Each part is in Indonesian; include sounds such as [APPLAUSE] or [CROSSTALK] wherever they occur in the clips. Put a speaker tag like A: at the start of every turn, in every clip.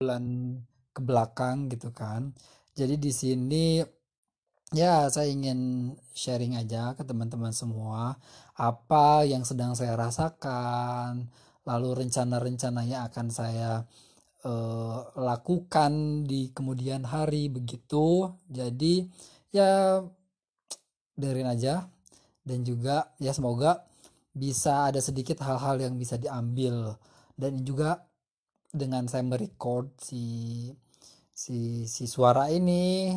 A: bulan ke belakang gitu kan. Jadi di sini ya saya ingin sharing aja ke teman-teman semua apa yang sedang saya rasakan, lalu rencana-rencana yang akan saya eh, lakukan di kemudian hari begitu. Jadi ya dengerin aja dan juga ya semoga bisa ada sedikit hal-hal yang bisa diambil dan juga dengan saya merecord si si si suara ini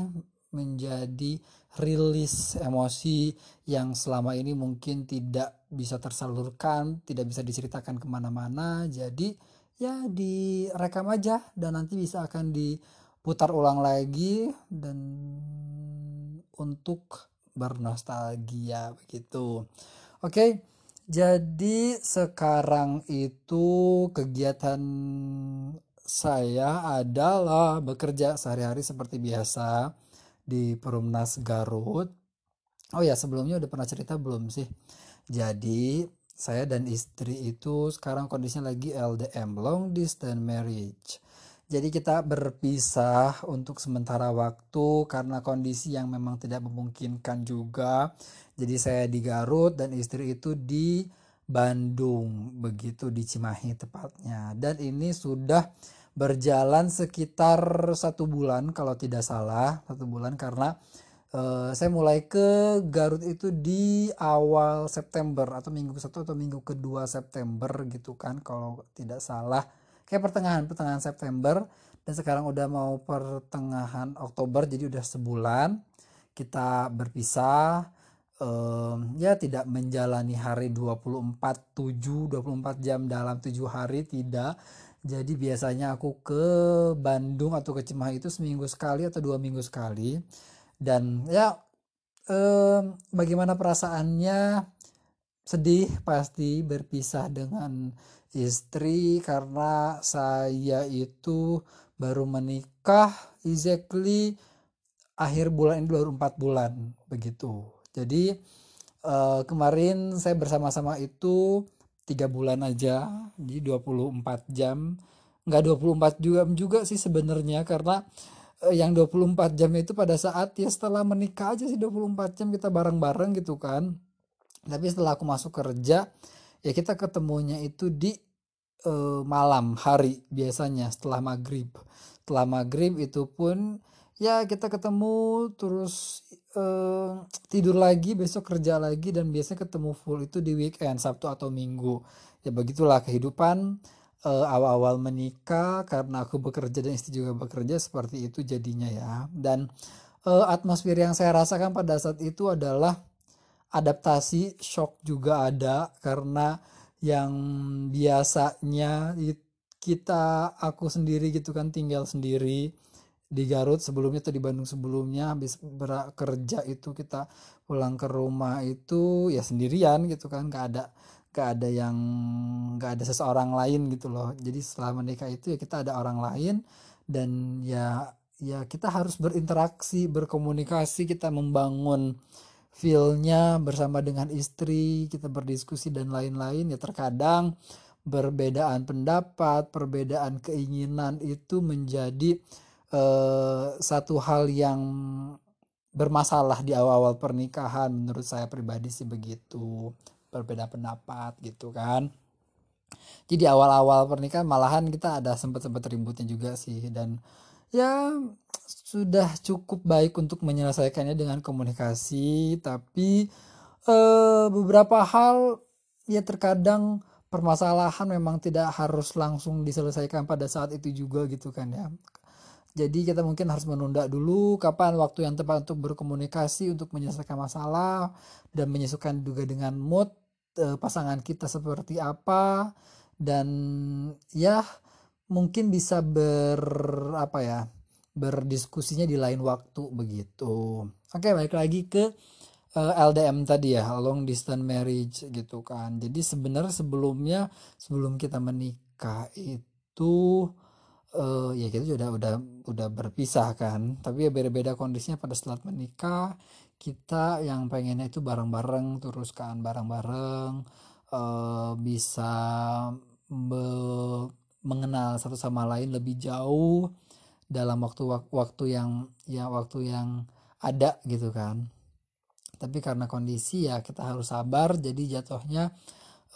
A: menjadi rilis emosi yang selama ini mungkin tidak bisa tersalurkan, tidak bisa diceritakan ke mana-mana. Jadi ya direkam aja dan nanti bisa akan diputar ulang lagi dan untuk bernostalgia begitu. Oke, jadi sekarang itu kegiatan saya adalah bekerja sehari-hari seperti biasa di Perumnas Garut. Oh ya, sebelumnya udah pernah cerita belum sih? Jadi, saya dan istri itu sekarang kondisinya lagi LDM, long distance marriage. Jadi kita berpisah untuk sementara waktu karena kondisi yang memang tidak memungkinkan juga. Jadi saya di Garut dan istri itu di Bandung, begitu di Cimahi tepatnya. Dan ini sudah berjalan sekitar satu bulan kalau tidak salah, satu bulan karena uh, saya mulai ke Garut itu di awal September atau minggu satu atau minggu kedua September gitu kan kalau tidak salah kayak pertengahan pertengahan September dan sekarang udah mau pertengahan Oktober jadi udah sebulan kita berpisah um, ya tidak menjalani hari 24 7 24 jam dalam 7 hari tidak. Jadi biasanya aku ke Bandung atau ke Cimahi itu seminggu sekali atau dua minggu sekali. Dan ya um, bagaimana perasaannya? Sedih pasti berpisah dengan istri karena saya itu baru menikah exactly akhir bulan ini baru empat bulan begitu. Jadi uh, kemarin saya bersama-sama itu tiga bulan aja jadi 24 jam. Nggak 24 jam juga sih sebenarnya karena uh, yang 24 jam itu pada saat ya setelah menikah aja sih 24 jam kita bareng-bareng gitu kan. Tapi setelah aku masuk kerja ya kita ketemunya itu di uh, malam hari biasanya setelah maghrib. Setelah maghrib itu pun ya kita ketemu terus uh, tidur lagi besok kerja lagi dan biasanya ketemu full itu di weekend Sabtu atau Minggu. Ya begitulah kehidupan uh, awal-awal menikah karena aku bekerja dan istri juga bekerja seperti itu jadinya ya. Dan uh, atmosfer yang saya rasakan pada saat itu adalah adaptasi shock juga ada karena yang biasanya kita aku sendiri gitu kan tinggal sendiri di Garut. Sebelumnya atau di Bandung sebelumnya habis bekerja itu kita pulang ke rumah itu ya sendirian gitu kan. Gak ada gak ada yang gak ada seseorang lain gitu loh. Jadi setelah menikah itu ya kita ada orang lain dan ya ya kita harus berinteraksi berkomunikasi kita membangun feelnya bersama dengan istri kita berdiskusi dan lain-lain ya terkadang perbedaan pendapat perbedaan keinginan itu menjadi uh, satu hal yang bermasalah di awal-awal pernikahan. Menurut saya pribadi sih begitu berbeda pendapat gitu kan. Jadi awal-awal pernikahan malahan kita ada sempat-sempat ributnya juga sih dan ya sudah cukup baik untuk menyelesaikannya dengan komunikasi tapi eh, beberapa hal ya terkadang permasalahan memang tidak harus langsung diselesaikan pada saat itu juga gitu kan ya. Jadi kita mungkin harus menunda dulu kapan waktu yang tepat untuk berkomunikasi untuk menyelesaikan masalah dan menyesuaikan juga dengan mood eh, pasangan kita seperti apa. Dan ya mungkin bisa ber apa ya berdiskusinya di lain waktu begitu. Oke, balik lagi ke eh, LDM tadi ya, long distance marriage gitu kan. Jadi sebenarnya sebelumnya sebelum kita menikah itu uh, ya kita sudah udah udah berpisah kan. Tapi ya beda-beda kondisinya pada setelah menikah kita yang pengennya itu bareng-bareng terus kan bareng-bareng uh, bisa mengenal satu sama lain lebih jauh dalam waktu waktu yang ya waktu yang ada gitu kan. Tapi karena kondisi ya kita harus sabar jadi jatuhnya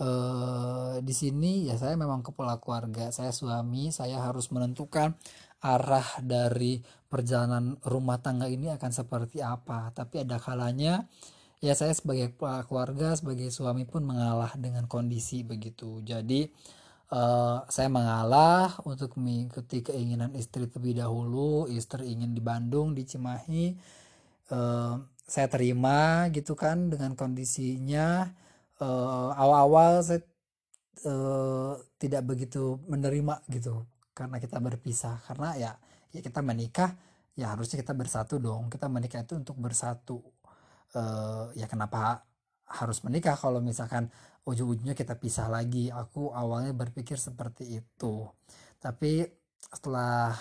A: eh, di sini ya saya memang kepala keluarga saya suami saya harus menentukan arah dari perjalanan rumah tangga ini akan seperti apa. Tapi ada kalanya ya saya sebagai keluarga sebagai suami pun mengalah dengan kondisi begitu. Jadi uh, saya mengalah untuk mengikuti keinginan istri terlebih dahulu. Istri ingin di Bandung di Cimahi. Uh, saya terima gitu kan dengan kondisinya. Uh, awal-awal saya uh, tidak begitu menerima gitu karena kita berpisah. Karena ya ya kita menikah ya harusnya kita bersatu dong. Kita menikah itu untuk bersatu. Uh, ya kenapa harus menikah kalau misalkan ujung-ujungnya kita pisah lagi. Aku awalnya berpikir seperti itu. Tapi setelah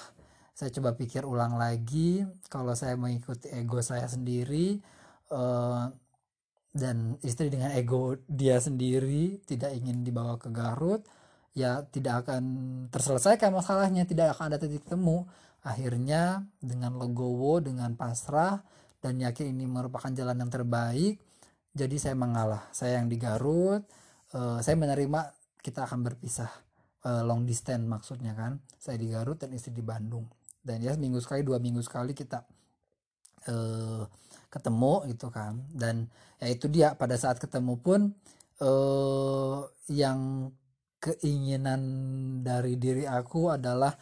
A: saya coba pikir ulang lagi kalau saya mengikuti ego saya sendiri uh, dan istri dengan ego dia sendiri tidak ingin dibawa ke Garut ya tidak akan terselesaikan masalahnya tidak akan ada titik temu. Akhirnya dengan legowo dengan pasrah dan yakin ini merupakan jalan yang terbaik jadi saya mengalah. Saya yang di Garut uh, saya menerima kita akan berpisah uh, long distance maksudnya kan. Saya di Garut dan istri di Bandung. Dan ya minggu sekali dua minggu sekali kita uh, ketemu gitu kan. Dan ya itu dia pada saat ketemu pun uh, yang keinginan dari diri aku adalah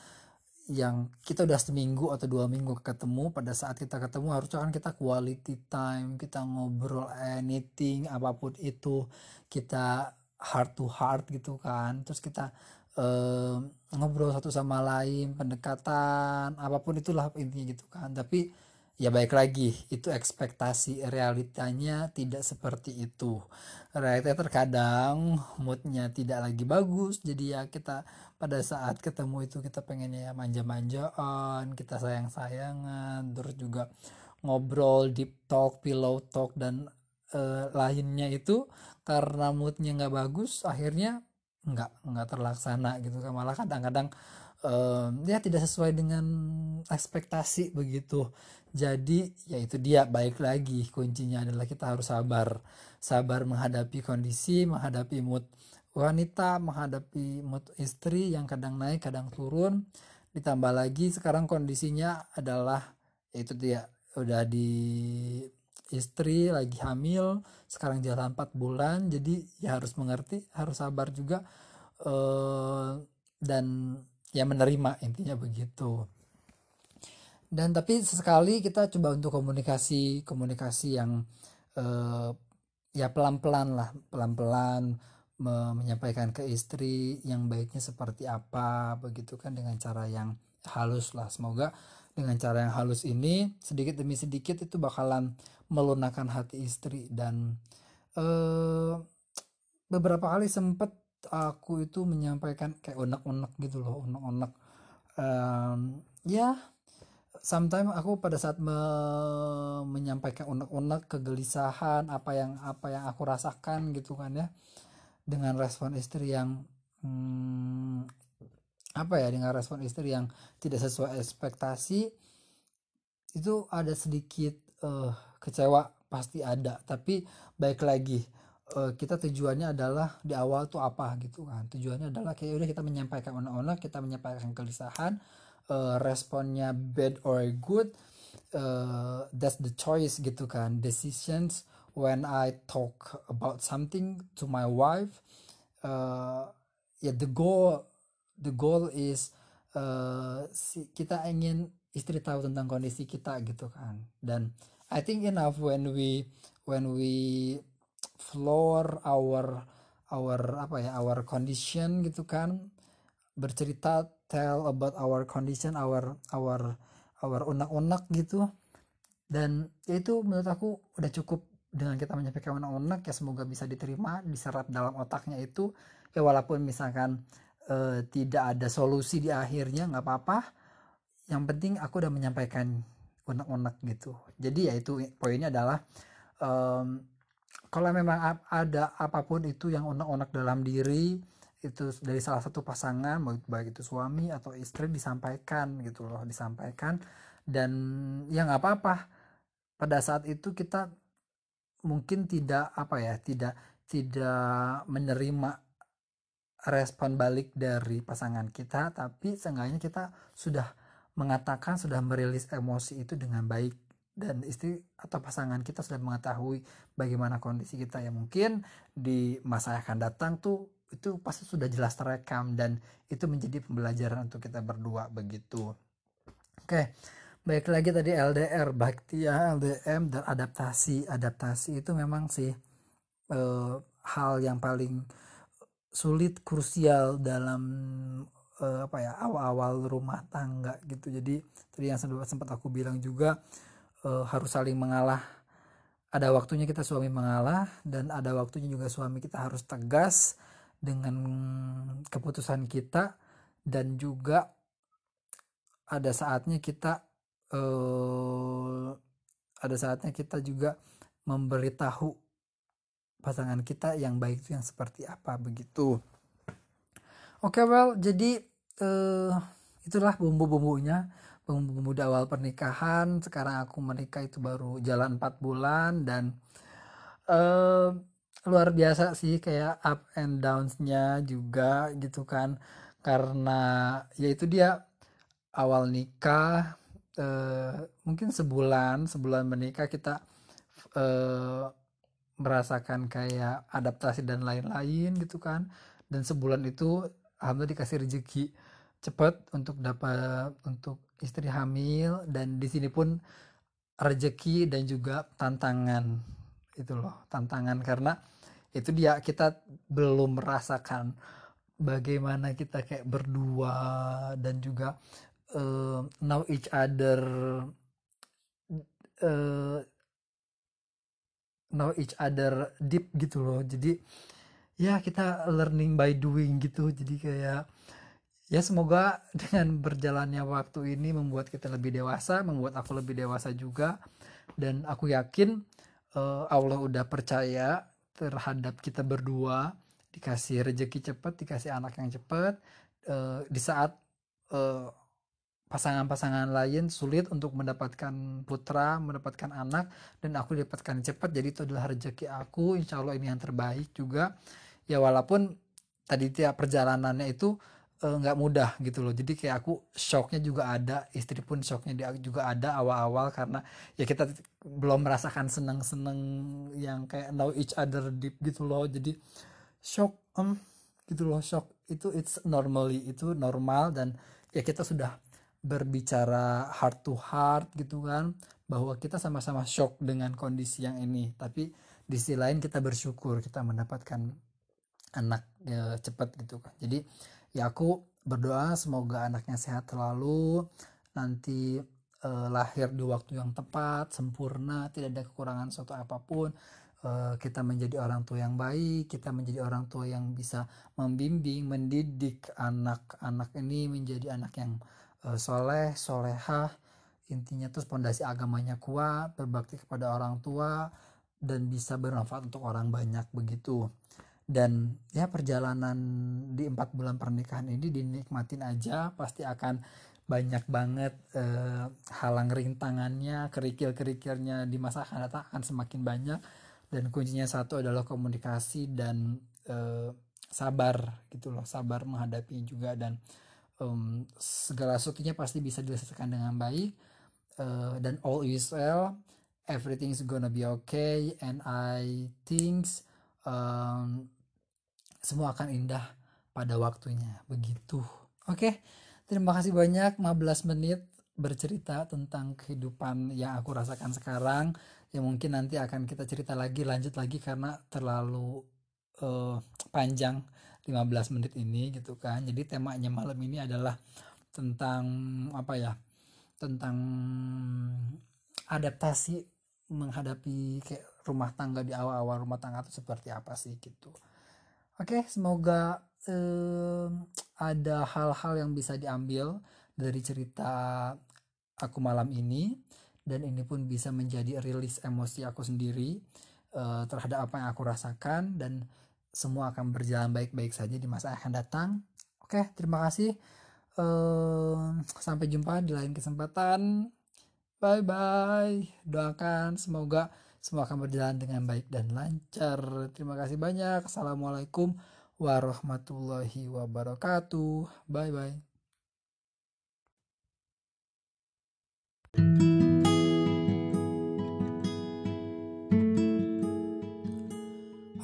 A: yang kita udah seminggu atau dua minggu ketemu pada saat kita ketemu harusnya kan kita quality time kita ngobrol anything apa pun itu kita heart to heart gitu kan. Terus kita uh, ngobrol satu sama lain pendekatan apa pun itulah intinya gitu kan. Tapi ya baik lagi. Itu ekspektasi realitanya tidak seperti itu. Realita terkadang moodnya tidak lagi bagus. Jadi ya kita pada saat ketemu itu kita pengennya ya manja-manjaan kita sayang-sayangan terus juga ngobrol deep talk pillow talk dan uh, lainnya itu karena moodnya nggak bagus akhirnya nggak nggak terlaksana gitu kan. Malah kadang-kadang uh, ya tidak sesuai dengan ekspektasi begitu. Jadi ya itu dia baik lagi. Kuncinya adalah kita harus sabar. Sabar menghadapi kondisi menghadapi mood wanita menghadapi mood istri yang kadang naik kadang turun. Ditambah lagi sekarang kondisinya adalah itu dia udah di istri lagi hamil sekarang jalan 4 bulan. Jadi ya harus mengerti harus sabar juga. Uh, dan ya menerima intinya begitu. Dan tapi sesekali kita coba untuk komunikasi komunikasi yang uh, ya pelan-pelan lah pelan-pelan me menyampaikan ke istri yang baiknya seperti apa begitu kan dengan cara yang halus lah. Semoga dengan cara yang halus ini sedikit demi sedikit itu bakalan melunakkan hati istri dan uh, beberapa kali sempet aku itu menyampaikan kayak unek-unek gitu loh unek-unek. Um, ya sometimes aku pada saat me menyampaikan unek-unek kegelisahan apa yang apa yang aku rasakan gitu kan ya dengan respon istri yang hmm, apa ya dengan respon istri yang tidak sesuai ekspektasi itu ada sedikit uh, kecewa pasti ada. Tapi baik lagi kita tujuannya adalah di awal tuh apa gitu kan. Tujuannya adalah kayak udah kita menyampaikan unek-unek kita menyampaikan kegelisahan uh, responnya bad or good uh, that's the choice gitu kan. Decisions when I talk about something to my wife uh, ya yeah, the goal the goal is uh, si, kita ingin istri tahu tentang kondisi kita gitu kan. Dan I think enough when we when we floor our our apa ya our condition gitu kan. Bercerita tell about our condition our our our unek-unek gitu. Dan ya itu menurut aku udah cukup dengan kita menyampaikan unek-unek ya semoga bisa diterima diserap dalam otaknya itu. Ya walaupun misalkan uh, tidak ada solusi di akhirnya nggak apa-apa. Yang penting aku udah menyampaikan unek-unek gitu. Jadi ya itu poinnya adalah um, kalau memang ada apa pun itu yang unek-unek dalam diri itu dari salah satu pasangan baik itu suami atau istri disampaikan gitu loh disampaikan. Dan ya nggak apa-apa. Pada saat itu kita mungkin tidak apa ya tidak tidak menerima respon balik dari pasangan kita tapi seenggaknya kita sudah mengatakan sudah merilis emosi itu dengan baik dan istri atau pasangan kita sudah mengetahui bagaimana kondisi kita ya mungkin di masa yang akan datang tuh itu pasti sudah jelas terekam dan itu menjadi pembelajaran untuk kita berdua begitu. Oke baik lagi tadi LDR baktia LDM dan adaptasi. Adaptasi itu memang sih eh, hal yang paling sulit krusial dalam uh, apa ya awal-awal rumah tangga gitu. Jadi tadi yang sempat aku bilang juga uh, harus saling mengalah. Ada waktunya kita suami mengalah dan ada waktunya juga suami kita harus tegas dengan keputusan kita dan juga ada saatnya kita uh, ada saatnya kita juga memberitahu pasangan kita yang baik itu yang seperti apa begitu. Oke okay, well jadi uh, itulah bumbu-bumbunya di awal pernikahan. Sekarang aku menikah itu baru jalan 4 bulan dan uh, luar biasa sih kayak up and downs-nya juga gitu kan. Karena ya itu dia awal nikah uh, mungkin sebulan sebulan menikah kita uh, merasakan kayak adaptasi dan lain-lain gitu kan. Dan sebulan itu alhamdulillah dikasih rezeki cepat untuk dapat untuk istri hamil dan di sini pun rezeki dan juga tantangan itu loh tantangan karena itu dia kita belum merasakan bagaimana kita kayak berdua dan juga uh, know each other uh, know each other deep gitu loh. Jadi ya kita learning by doing gitu. Jadi kayak ya semoga [LAUGHS] dengan berjalannya waktu ini membuat kita lebih dewasa membuat aku lebih dewasa juga dan aku yakin uh, Allah udah percaya terhadap kita berdua dikasih rezeki cepat dikasih anak yang cepat uh, di saat uh, pasangan-pasangan lain sulit untuk mendapatkan putra, mendapatkan anak, dan aku dapatkan cepat. Jadi itu adalah rezeki aku. Insya Allah ini yang terbaik juga. Ya walaupun tadi tiap perjalanannya itu nggak uh, mudah gitu loh. Jadi kayak aku shocknya juga ada, istri pun shocknya dia juga ada awal-awal karena ya kita belum merasakan seneng-seneng yang kayak know each other deep gitu loh. Jadi shock, um, gitu loh shock itu it's normally itu normal dan ya kita sudah berbicara heart to heart gitu kan bahwa kita sama-sama shock dengan kondisi yang ini tapi di sisi lain kita bersyukur kita mendapatkan anak ya, cepat gitu kan jadi ya aku berdoa semoga anaknya sehat selalu. Nanti eh, lahir di waktu yang tepat sempurna tidak ada kekurangan suatu apa pun. Eh, kita menjadi orang tua yang baik kita menjadi orang tua yang bisa membimbing mendidik anak-anak ini menjadi anak yang uh, soleh solehah. Intinya terus pondasi agamanya kuat berbakti kepada orang tua dan bisa bermanfaat untuk orang banyak begitu dan ya perjalanan di empat bulan pernikahan ini dinikmatin aja pasti akan banyak banget eh, halang rintangannya kerikil-kerikilnya di masa akan datang akan semakin banyak. Dan kuncinya satu adalah komunikasi dan eh, sabar gitu loh sabar menghadapi juga. Dan um, segala sesuatunya pasti bisa diselesaikan dengan baik uh, dan all is well is gonna be okay and I think um, semua akan indah pada waktunya. Begitu. Oke okay. terima kasih banyak. 15 menit bercerita tentang kehidupan yang aku rasakan sekarang yang mungkin nanti akan kita cerita lagi lanjut lagi karena terlalu uh, panjang 15 menit ini gitu kan. Jadi temanya malam ini adalah tentang apa ya tentang adaptasi menghadapi kayak rumah tangga di awal-awal rumah tangga itu seperti apa sih gitu oke semoga eh, ada hal-hal yang bisa diambil dari cerita aku malam ini dan ini pun bisa menjadi rilis emosi aku sendiri uh, terhadap apa yang aku rasakan dan semua akan berjalan baik-baik saja di masa akan datang. Oke, terima kasih. Uh, sampai jumpa di lain kesempatan. Bye bye. Doakan semoga semua akan berjalan dengan baik dan lancar. Terima kasih banyak. Assalamualaikum warahmatullahi wabarakatuh. Bye bye.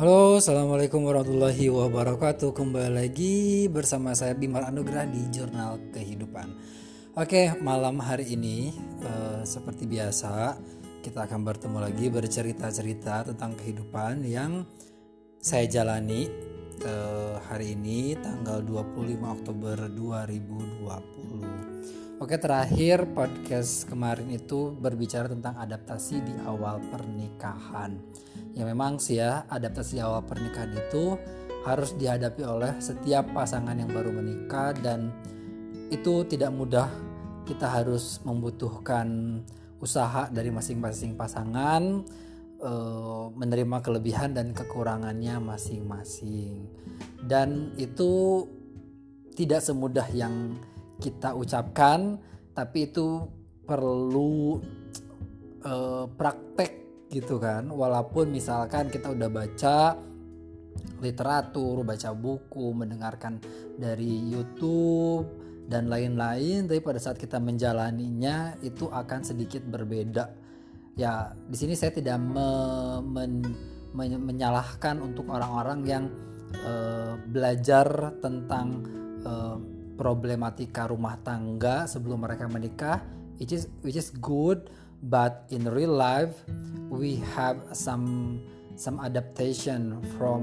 A: Halo, Assalamualaikum warahmatullahi wabarakatuh Kembali lagi bersama saya Bimar Anugrah di Jurnal Kehidupan Oke, malam hari ini uh, Seperti biasa Kita akan bertemu lagi bercerita-cerita tentang kehidupan yang saya jalani uh, Hari ini tanggal 25 Oktober 2020 Oke terakhir podcast kemarin itu berbicara tentang adaptasi di awal pernikahan. Ya memang sih ya adaptasi awal pernikahan itu harus dihadapi oleh setiap pasangan yang baru menikah dan itu tidak mudah. Kita harus membutuhkan usaha dari masing-masing pasangan e, menerima kelebihan dan kekurangannya masing-masing. Dan itu tidak semudah yang kita ucapkan tapi itu perlu e, praktek gitu kan. Walaupun misalkan kita udah baca literatur baca buku mendengarkan dari YouTube dan lain-lain tapi pada saat kita menjalaninya itu akan sedikit berbeda. Ya di sini saya tidak me, men, men, menyalahkan untuk orang-orang yang uh, belajar tentang uh, problematika rumah tangga sebelum mereka menikah which is which is good but in real life we have some some adaptation from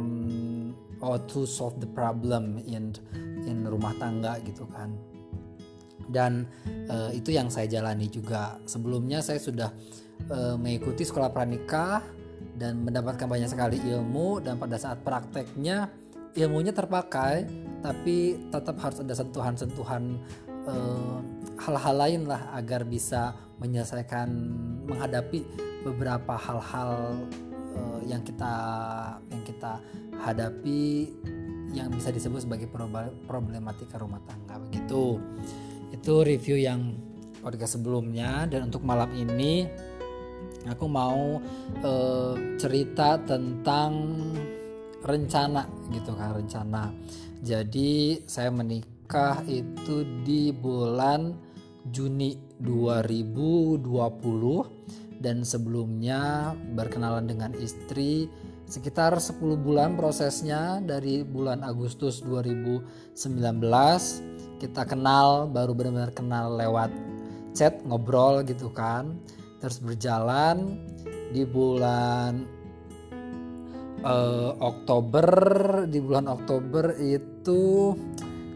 A: or to solve the problem in in rumah tangga gitu kan dan uh, itu yang saya jalani juga. Sebelumnya saya sudah uh, mengikuti sekolah pranikah dan mendapatkan banyak sekali ilmu dan pada saat prakteknya ilmunya terpakai tapi tetap harus ada sentuhan-sentuhan uh, hal-hal lain lah agar bisa menyelesaikan menghadapi beberapa hal-hal uh, yang kita yang kita hadapi yang bisa disebut sebagai problematika rumah tangga. Begitu itu review yang podcast sebelumnya dan untuk malam ini aku mau uh, cerita tentang rencana gitu kan rencana. Jadi saya menikah itu di bulan Juni 2020 dan sebelumnya berkenalan dengan istri sekitar 10 bulan prosesnya dari bulan Agustus 2019 kita kenal baru benar-benar kenal lewat chat ngobrol gitu kan. Terus berjalan di bulan uh, Oktober di bulan Oktober itu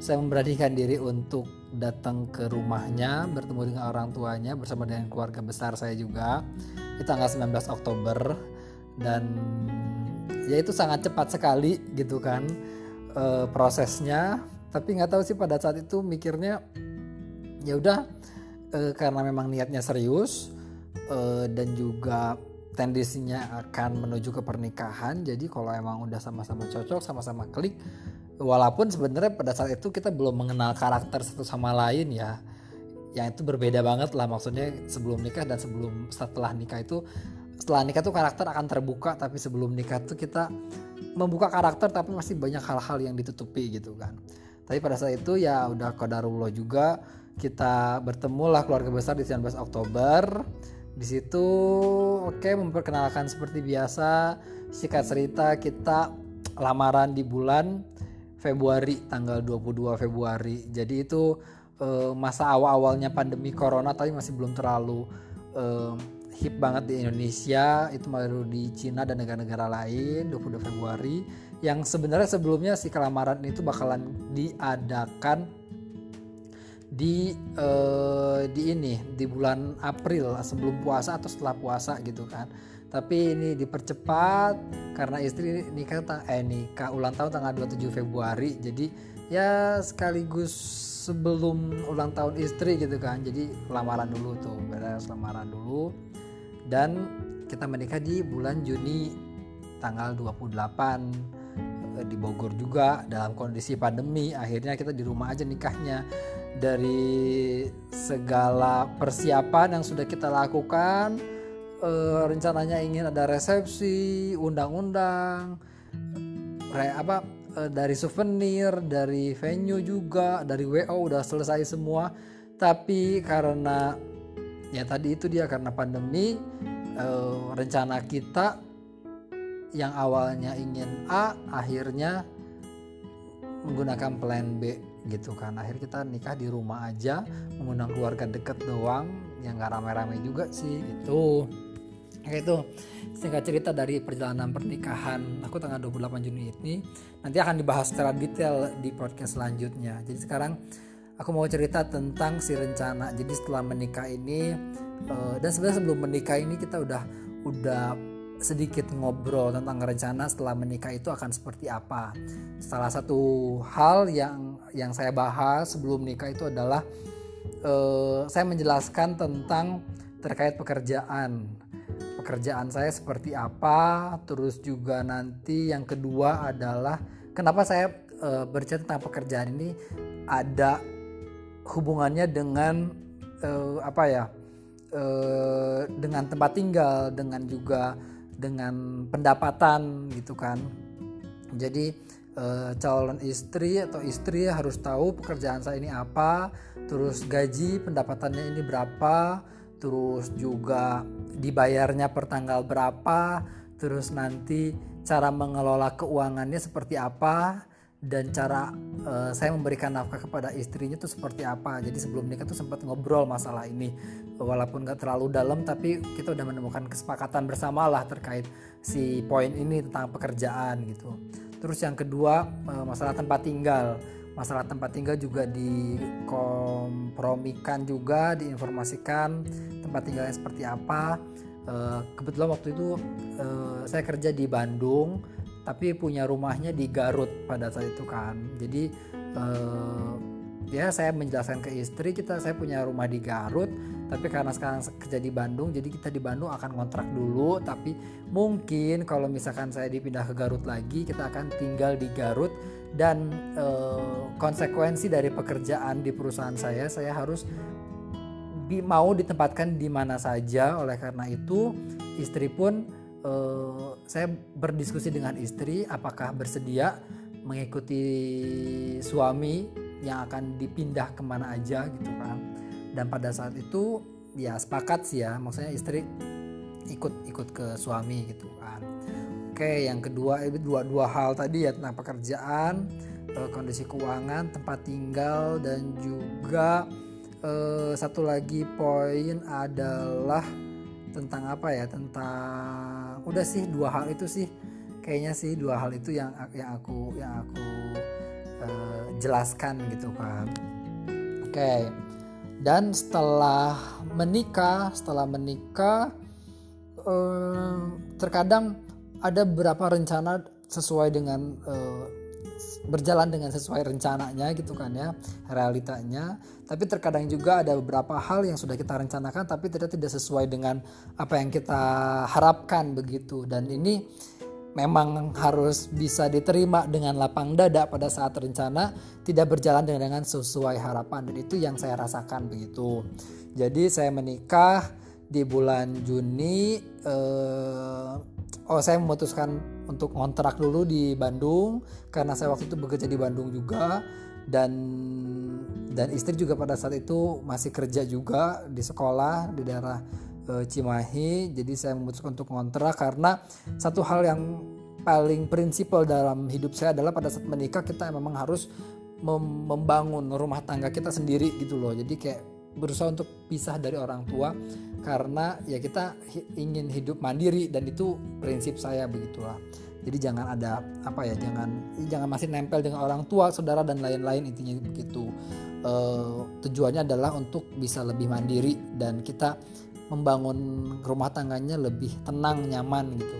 A: saya memberanikan diri untuk datang ke rumahnya bertemu dengan orang tuanya bersama dengan keluarga besar saya juga. Di tanggal 19 Oktober dan ya itu sangat cepat sekali gitu kan e, prosesnya tapi nggak tahu sih pada saat itu mikirnya ya udah e, karena memang niatnya serius e, dan juga tendensinya akan menuju ke pernikahan jadi kalau emang udah sama-sama cocok sama-sama klik walaupun sebenarnya pada saat itu kita belum mengenal karakter satu sama lain ya. Yang itu berbeda banget lah maksudnya sebelum nikah dan sebelum setelah nikah itu setelah nikah tuh karakter akan terbuka tapi sebelum nikah tuh kita membuka karakter tapi masih banyak hal-hal yang ditutupi gitu kan tapi pada saat itu ya udah kodarullah juga. Kita bertemu lah keluarga besar di 19 Oktober. Di situ oke okay, memperkenalkan seperti biasa singkat cerita kita lamaran di bulan Februari tanggal 22 Februari. Jadi itu uh, masa awal-awalnya pandemi corona tapi masih belum terlalu uh, hip banget di Indonesia. Itu baru di Cina dan negara-negara lain 22 Februari yang sebenarnya sebelumnya si kelamaran itu bakalan diadakan di uh, di ini di bulan April sebelum puasa atau setelah puasa gitu kan. Tapi ini dipercepat karena istri nikah eh nikah ulang tahun tanggal 27 Februari. Jadi ya sekaligus sebelum ulang tahun istri gitu kan. Jadi lamaran dulu tuh beres lamaran dulu. Dan kita menikah di bulan Juni tanggal 28 eh, di Bogor juga dalam kondisi pandemi. Akhirnya kita di rumah aja nikahnya. Dari segala persiapan yang sudah kita lakukan eh, rencananya ingin ada resepsi undang-undang apa eh, dari souvenir dari venue juga dari WO udah selesai semua. Tapi karena ya tadi itu dia karena pandemi eh, rencana kita yang awalnya ingin A akhirnya menggunakan plan B gitu kan. Akhir kita nikah di rumah aja mengundang keluarga deket doang yang gak rame-rame juga sih gitu. Kayak itu singkat cerita dari perjalanan pernikahan aku tanggal 28 Juni ini nanti akan dibahas secara detail di podcast selanjutnya. Jadi sekarang aku mau cerita tentang si rencana. Jadi setelah menikah ini eh, dan sebenarnya sebelum menikah ini kita udah udah sedikit ngobrol tentang rencana setelah menikah itu akan seperti apa. Salah satu hal yang yang saya bahas sebelum nikah itu adalah uh, saya menjelaskan tentang terkait pekerjaan. Pekerjaan saya seperti apa, terus juga nanti yang kedua adalah kenapa saya uh, bercerita tentang pekerjaan ini ada hubungannya dengan uh, apa ya? Dengan tempat tinggal, dengan juga dengan pendapatan gitu kan. Jadi e, calon istri atau istri harus tahu pekerjaan saya ini apa terus gaji pendapatannya ini berapa terus juga dibayarnya per tanggal berapa terus nanti cara mengelola keuangannya seperti apa dan cara uh, saya memberikan nafkah kepada istrinya itu seperti apa. Jadi sebelum nikah tuh sempat ngobrol masalah ini, walaupun gak terlalu dalam, tapi kita udah menemukan kesepakatan bersama lah terkait si poin ini tentang pekerjaan gitu. Terus yang kedua uh, masalah tempat tinggal. Masalah tempat tinggal juga dikompromikan juga, diinformasikan tempat tinggalnya seperti apa. Uh, kebetulan waktu itu uh, saya kerja di Bandung tapi punya rumahnya di Garut pada saat itu kan. Jadi uh, ya saya menjelaskan ke istri kita saya punya rumah di Garut tapi karena sekarang kerja di Bandung jadi kita di Bandung akan kontrak dulu. Tapi mungkin kalau misalkan saya dipindah ke Garut lagi kita akan tinggal di Garut dan uh, konsekuensi dari pekerjaan di perusahaan saya saya harus mau ditempatkan di mana saja. Oleh karena itu istri pun uh, saya berdiskusi dengan istri apakah bersedia mengikuti suami yang akan dipindah ke mana aja gitu kan. Dan pada saat itu ya sepakat sih ya maksudnya istri ikut ikut ke suami gitu kan. Oke yang kedua itu dua dua hal tadi ya tentang pekerjaan eh, kondisi keuangan tempat tinggal dan juga eh, satu lagi poin adalah tentang apa ya tentang udah sih dua hal itu sih kayaknya sih dua hal itu yang yang aku yang aku uh, jelaskan gitu kan oke okay. dan setelah menikah setelah menikah uh, terkadang ada beberapa rencana sesuai dengan uh, berjalan dengan sesuai rencananya gitu kan ya realitanya. Tapi terkadang juga ada beberapa hal yang sudah kita rencanakan tapi tidak tidak sesuai dengan apa yang kita harapkan begitu. Dan ini memang harus bisa diterima dengan lapang dada pada saat rencana tidak berjalan dengan, sesuai harapan. Dan itu yang saya rasakan begitu. Jadi saya menikah di bulan Juni eh, oh saya memutuskan untuk ngontrak dulu di Bandung karena saya waktu itu bekerja di Bandung juga dan dan istri juga pada saat itu masih kerja juga di sekolah di daerah e, Cimahi. Jadi saya memutuskan untuk ngontrak karena satu hal yang paling prinsipal dalam hidup saya adalah pada saat menikah kita memang harus mem membangun rumah tangga kita sendiri gitu loh. Jadi kayak berusaha untuk pisah dari orang tua karena ya kita ingin hidup mandiri dan itu prinsip saya begitulah. Jadi jangan ada apa ya jangan jangan masih nempel dengan orang tua saudara dan lain-lain intinya begitu. E, tujuannya adalah untuk bisa lebih mandiri dan kita membangun rumah tangganya lebih tenang nyaman gitu.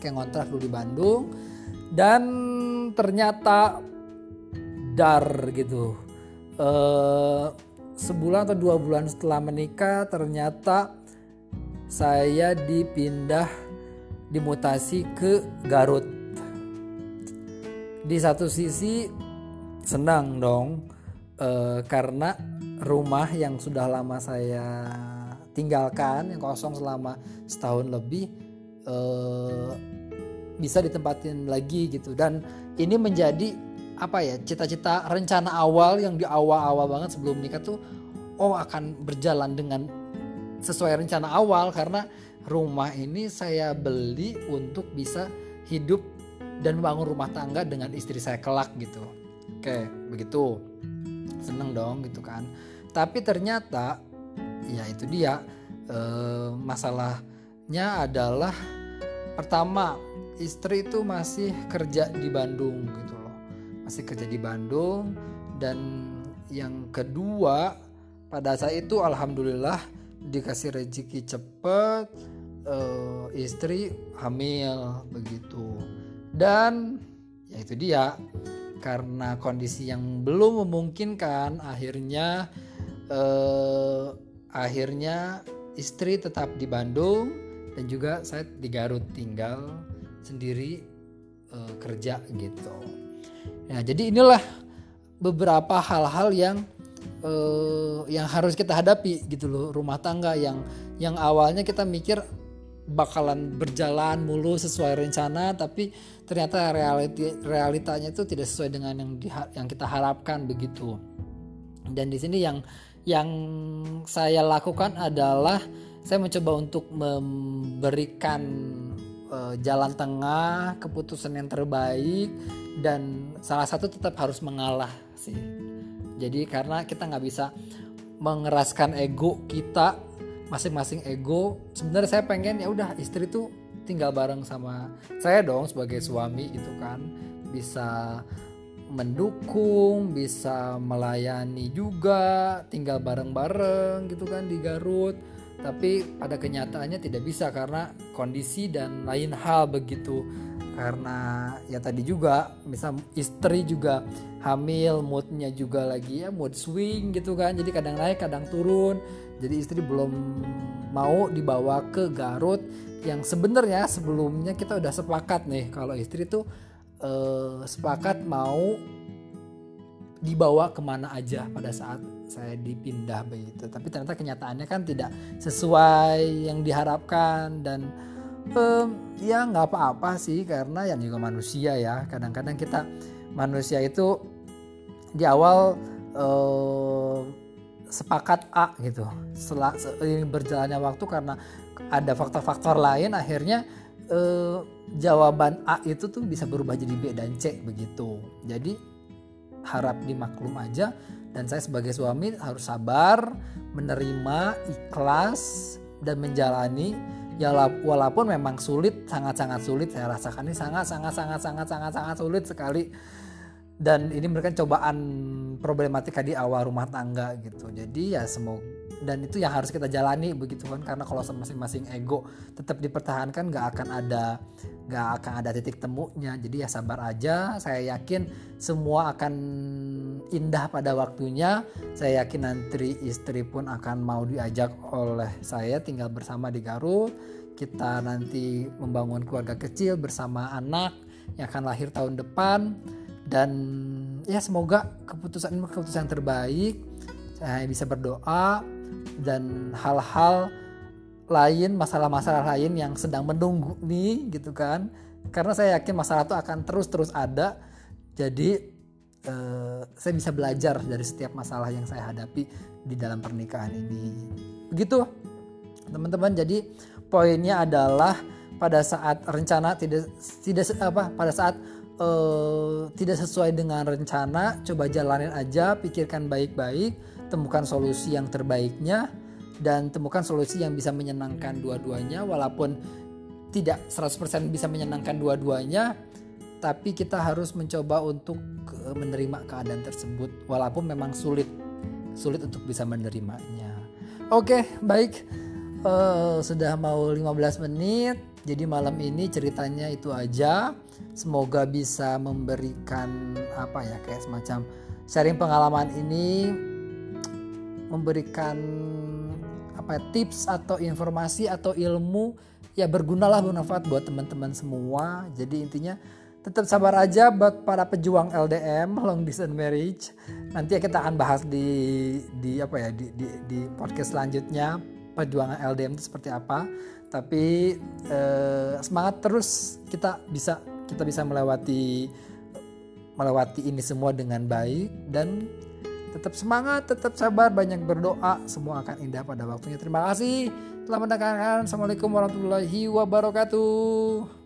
A: Kayak ngontrak dulu di Bandung dan ternyata dar gitu. E, sebulan atau dua bulan setelah menikah ternyata saya dipindah dimutasi ke Garut. Di satu sisi senang dong uh, karena rumah yang sudah lama saya tinggalkan yang kosong selama setahun lebih uh, bisa ditempatin lagi gitu. Dan ini menjadi apa ya cita-cita rencana awal yang di awal-awal banget sebelum nikah tuh oh akan berjalan dengan sesuai rencana awal karena rumah ini saya beli untuk bisa hidup dan bangun rumah tangga dengan istri saya kelak gitu. Oke, begitu. Seneng dong gitu kan. Tapi ternyata ya itu dia eh, masalahnya adalah pertama istri itu masih kerja di Bandung gitu loh. Masih kerja di Bandung dan yang kedua pada saat itu alhamdulillah dikasih rezeki cepet uh, istri hamil begitu dan ya itu dia karena kondisi yang belum memungkinkan akhirnya uh, akhirnya istri tetap di Bandung dan juga saya di Garut tinggal sendiri uh, kerja gitu. Nah, jadi inilah beberapa hal-hal yang uh, yang harus kita hadapi gitu loh rumah tangga yang yang awalnya kita mikir bakalan berjalan mulu sesuai rencana tapi ternyata realiti realitanya itu tidak sesuai dengan yang di, yang kita harapkan begitu. Dan di sini yang yang saya lakukan adalah saya mencoba untuk memberikan uh, jalan tengah keputusan yang terbaik dan salah satu tetap harus mengalah sih. Jadi karena kita nggak bisa mengeraskan ego kita masing-masing ego sebenarnya saya pengen ya udah istri tuh tinggal bareng sama saya dong sebagai suami gitu kan. Bisa mendukung bisa melayani juga tinggal bareng-bareng gitu kan di Garut tapi pada kenyataannya tidak bisa karena kondisi dan lain hal begitu. Karena ya tadi juga misal istri juga hamil moodnya juga lagi ya mood swing gitu kan. Jadi kadang naik kadang turun. Jadi istri belum mau dibawa ke Garut yang sebenarnya sebelumnya kita udah sepakat nih kalau istri tuh eh, sepakat mau dibawa ke mana aja pada saat saya dipindah begitu tapi ternyata kenyataannya kan tidak sesuai yang diharapkan dan eh, ya nggak apa-apa sih karena yang juga manusia ya kadang-kadang kita manusia itu di awal eh, sepakat A gitu. Setelah berjalannya waktu karena ada faktor-faktor lain akhirnya eh, jawaban A itu tuh bisa berubah jadi B dan C begitu. Jadi harap dimaklum aja dan saya sebagai suami harus sabar, menerima, ikhlas dan menjalani. Ya walaupun memang sulit sangat-sangat sulit. Saya rasakan ini sangat sangat sangat sangat sangat sangat sulit sekali dan ini merupakan cobaan problematika di awal rumah tangga gitu. Jadi ya semoga dan itu yang harus kita jalani begitu kan. Karena kalau masing-masing ego tetap dipertahankan nggak akan ada nggak akan ada titik temunya. Jadi ya sabar aja. Saya yakin semua akan indah pada waktunya. Saya yakin nanti istri pun akan mau diajak oleh saya tinggal bersama di Garut. Kita nanti membangun keluarga kecil bersama anak yang akan lahir tahun depan dan ya semoga keputusan ini keputusan terbaik. Saya bisa berdoa dan hal-hal lain masalah-masalah lain yang sedang menunggu nih gitu kan. Karena saya yakin masalah itu akan terus-terus ada. Jadi eh, saya bisa belajar dari setiap masalah yang saya hadapi di dalam pernikahan ini. Begitu teman-teman. Jadi poinnya adalah pada saat rencana tidak tidak apa pada saat uh, tidak sesuai dengan rencana, coba jalanin aja, pikirkan baik-baik, temukan solusi yang terbaiknya dan temukan solusi yang bisa menyenangkan dua-duanya walaupun tidak 100% bisa menyenangkan dua-duanya tapi kita harus mencoba untuk menerima keadaan tersebut walaupun memang sulit sulit untuk bisa menerimanya. Oke, baik. Uh, sudah mau 15 menit. Jadi malam ini ceritanya itu aja. Semoga bisa memberikan apa ya kayak semacam sharing pengalaman ini. Memberikan apa ya, tips atau informasi atau ilmu. Ya bergunalah bermanfaat buat teman-teman semua. Jadi intinya tetap sabar aja buat para pejuang LDM long distance marriage. Nanti kita akan bahas di di apa ya di di, di podcast selanjutnya perjuangan LDM itu seperti apa tapi eh, semangat terus kita bisa kita bisa melewati melewati ini semua dengan baik dan tetap semangat, tetap sabar, banyak berdoa, semua akan indah pada waktunya. Terima kasih telah mendengarkan. Assalamualaikum warahmatullahi wabarakatuh.